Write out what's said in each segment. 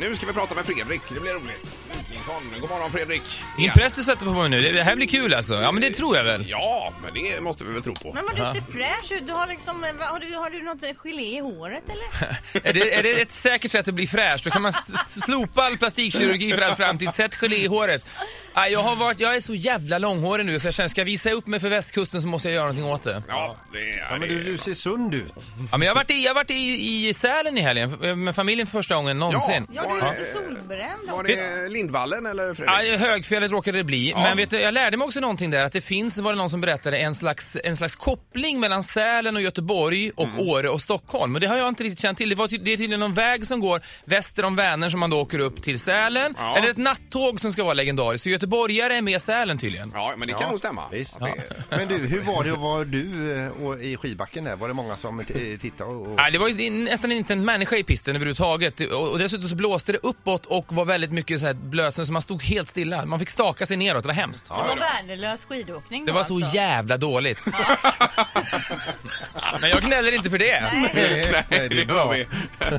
nu ska vi prata med Fredrik. Det blir roligt. Wikingsson. God morgon Fredrik. Impress du sätter på mig nu. Det här blir kul alltså. Ja, men det tror jag väl. Ja, men det måste vi väl tro på. Men vad du ser fräsch ut. Du har liksom, vad- har du, har du något gelé i håret eller? Är det, är det ett säkert sätt att bli fräsch? Då kan man slopa all plastikkirurgi för all framtid. Sätt gelé i håret. Nej, Jag, har varit, jag är så jävla långhårig nu så jag känner ska jag visa upp mig för västkusten så måste jag göra någonting åt det. Ja, det är... Ja, men du, du ser sund ut. Ja, men jag har varit i, jag har varit i, i Sälen i helgen med familjen för första gången någonsin. Ja, du är lite solbränd. Var det Lindvallen eller Fredrik? Ja, högfjället råkade det bli. Men vet du, jag lärde mig också någonting där, att det finns, var det någon som berättade, en slags, en slags koppling mellan Sälen och Göteborg och Åre och Stockholm. Och det har jag inte riktigt känt till. Det, var, det är tydligen någon väg som går väster om Vänern som man då åker upp till Sälen. Ja. Eller ett nattåg som ska vara legendariskt. Så göteborgare är med Sälen tydligen. Ja, men det kan Ja, nog stämma. visst. Att det- Men du, hur var det att vara du eh, och i skidbacken där? Var det många som t- tittade? Och... Nej, det var ju nästan inte en människa i pisten överhuvudtaget. Och och dessutom så blåste det uppåt och var väldigt mycket så här blötsnö så man stod helt stilla. Man fick staka sig neråt, det var hemskt. Det var värdelös skidåkning Det då, var så alltså. jävla dåligt. Men jag gnäller inte för det. Nej, det gör vi.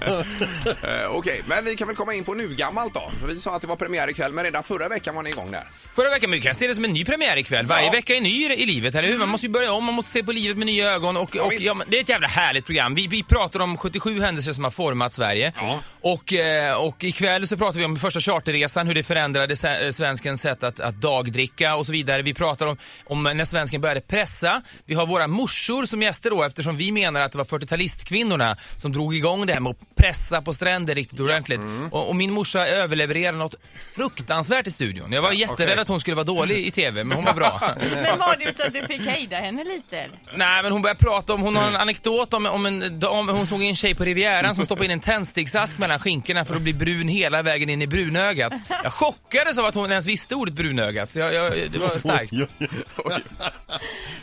Eh, Okej, men vi kan väl komma in på nu gammalt då. Vi sa att det var premiär ikväll, men redan förra veckan var ni igång där. Förra veckan, men vi kan se det som en ny premiär ikväll. Varje Ja. vecka är ny i livet, eller hur? Man måste ju börja om, man måste se på livet med nya ögon. Och, Ja, och, ja, det är ett jävla härligt program. Vi, vi pratar om 77 händelser som har format Sverige. Ja. Och, eh, och ikväll så pratar vi om första charterresan, hur det förändrade eh, svenskens sätt att, att dagdricka och så vidare. Vi pratar om, om när svensken började pressa. Vi har våra morsor som gäster då, eftersom vi menar att det var 40-talistkvinnorna som drog igång det här med att pressa på stränder riktigt ordentligt. Och, och min morsa överlevererade något fruktansvärt i studion. Jag var jätterädd okej. att hon skulle vara dålig i TV, men hon var bra. Men var det så att du fick hejda henne lite? Nej, men hon började prata om, hon har en anekdot om, om en dam, hon såg en tjej på Rivieran som stoppade in en tändsticksask mellan skinkorna för att bli brun hela vägen in i brunögat. Jag chockades av att hon ens visste ordet brunögat, så jag, jag, det var starkt.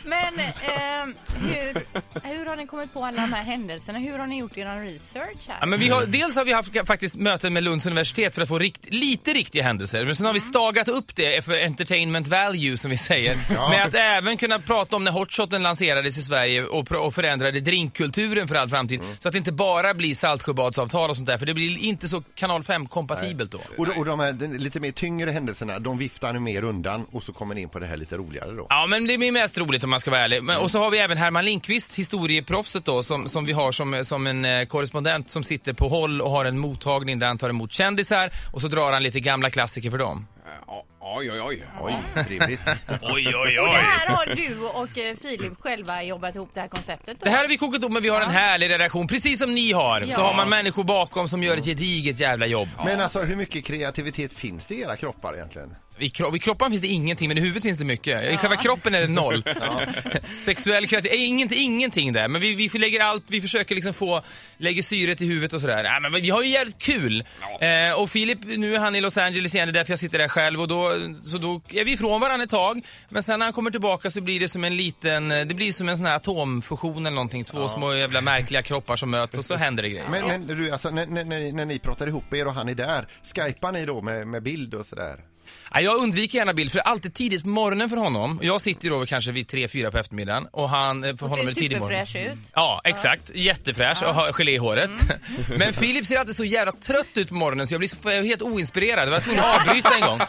Men eh, hur, hur har ni kommit på alla de här händelserna? Hur har ni gjort er research här? Ja, men vi har, dels har vi haft faktiskt möten med Lunds universitet för att få rikt, lite riktiga händelser, men sen har vi stagat upp det för entertainment value som vi säger. Med att även kunna prata om när hotshoten lanserades i Sverige och, och förändrade drinkkulturen för all framtid. Så att det inte bara blir Saltsjöbadsavtal och sånt där, för det blir inte så kanal 5-kompatibelt då. Och, och de här lite mer tyngre händelserna, de viftar ni mer undan och så kommer ni in på det här lite roligare då. Ja, men det blir mest roligt om man ska vara ärlig. Men, och så har vi även Herman Lindqvist, historieproffset då, som, som vi har som, som en eh, korrespondent som sitter på håll och har en mottagning där han tar emot kändisar och så drar han lite gamla klassiker för dem. Ja, Oj, oj, oj. Oj, trevligt. Oj, oj, Och det här har du och eh, Filip själva jobbat ihop det här konceptet då? Det här har vi kokat upp men vi har en härlig redaktion, precis som ni har. Så Ja. har man människor bakom som gör ett gediget jävla jobb. Men alltså hur mycket kreativitet finns det i era kroppar egentligen? I, kro I kroppen finns det ingenting, men i huvudet finns det mycket. I själva kroppen är det noll. Sexuell kreativitet, ingenting, ingenting där. Men vi, vi lägger allt, vi försöker liksom få, lägger syret i huvudet och sådär. Nej, men vi har ju jävligt kul. Eh, och Filip, nu är han i Los Angeles igen, det är därför jag sitter där själv. Och då, så då är vi ifrån varandra ett tag. Men sen när han kommer tillbaka så blir det som en liten, det blir som en sån här atomfusion eller någonting. Två små jävla märkliga kroppar som möts och så händer det grejer. Men, men du, alltså, när, när, när, när ni pratar ihop er och han är där, skypar ni då med, med bild och sådär? Ja, jag undviker gärna bild, för det är alltid tidigt på morgonen för honom. Jag sitter då kanske vid 3-4 på eftermiddagen och han, eh, för Och honom är ser det tidig morgon. superfräsch ut. Ja, exakt. Jättefräsch och har gelé i håret. Men Filip ser alltid så jävla trött ut på morgonen så jag blir så, jag är helt oinspirerad. Jag var tvungen att avbryta en gång.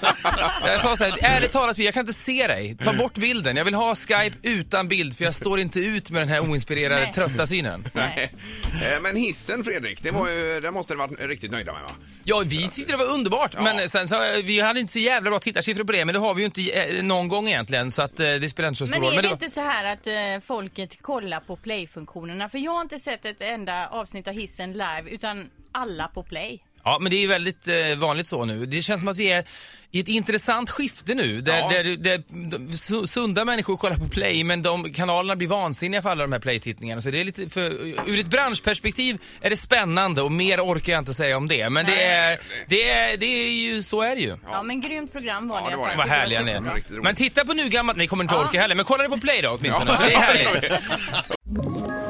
Jag sa så här, ärligt talat, jag kan inte se dig. Ta bort bilden. Jag vill ha Skype utan bild för jag står inte ut med den här oinspirerade, Nej. trötta synen. Nej. Eh, Men hissen Fredrik, det var ju, den måste du varit riktigt nöjda med va? Ja, vi tyckte det var underbart, men sen så, vi hade inte så jävla bra tittarsiffror på det, men det har vi ju inte eh, någon gång egentligen, så att eh, det spelar inte så stor Men roll. är det var- inte så här att eh, folket kollar på play-funktionerna? För jag har inte sett ett enda avsnitt av hissen live, utan alla på play. Ja, men det är ju väldigt eh, vanligt så nu. Det känns som att vi är i ett intressant skifte nu, där, Ja. där, där de, su- sunda människor kollar på play, men de kanalerna blir vansinniga för alla de här play-tittningarna. Så det är lite, för, ur ett branschperspektiv är det spännande och mer orkar jag inte säga om det. Men det är, det är, det är ju, så är det ju. Ja, men grymt program var Ja, det. var i det. fall. Vad härliga ni var riktigt är. roligt. Men titta på nu gammalt, ni kommer inte orka heller, men kolla det på play då åtminstone. Ja. Det är härligt.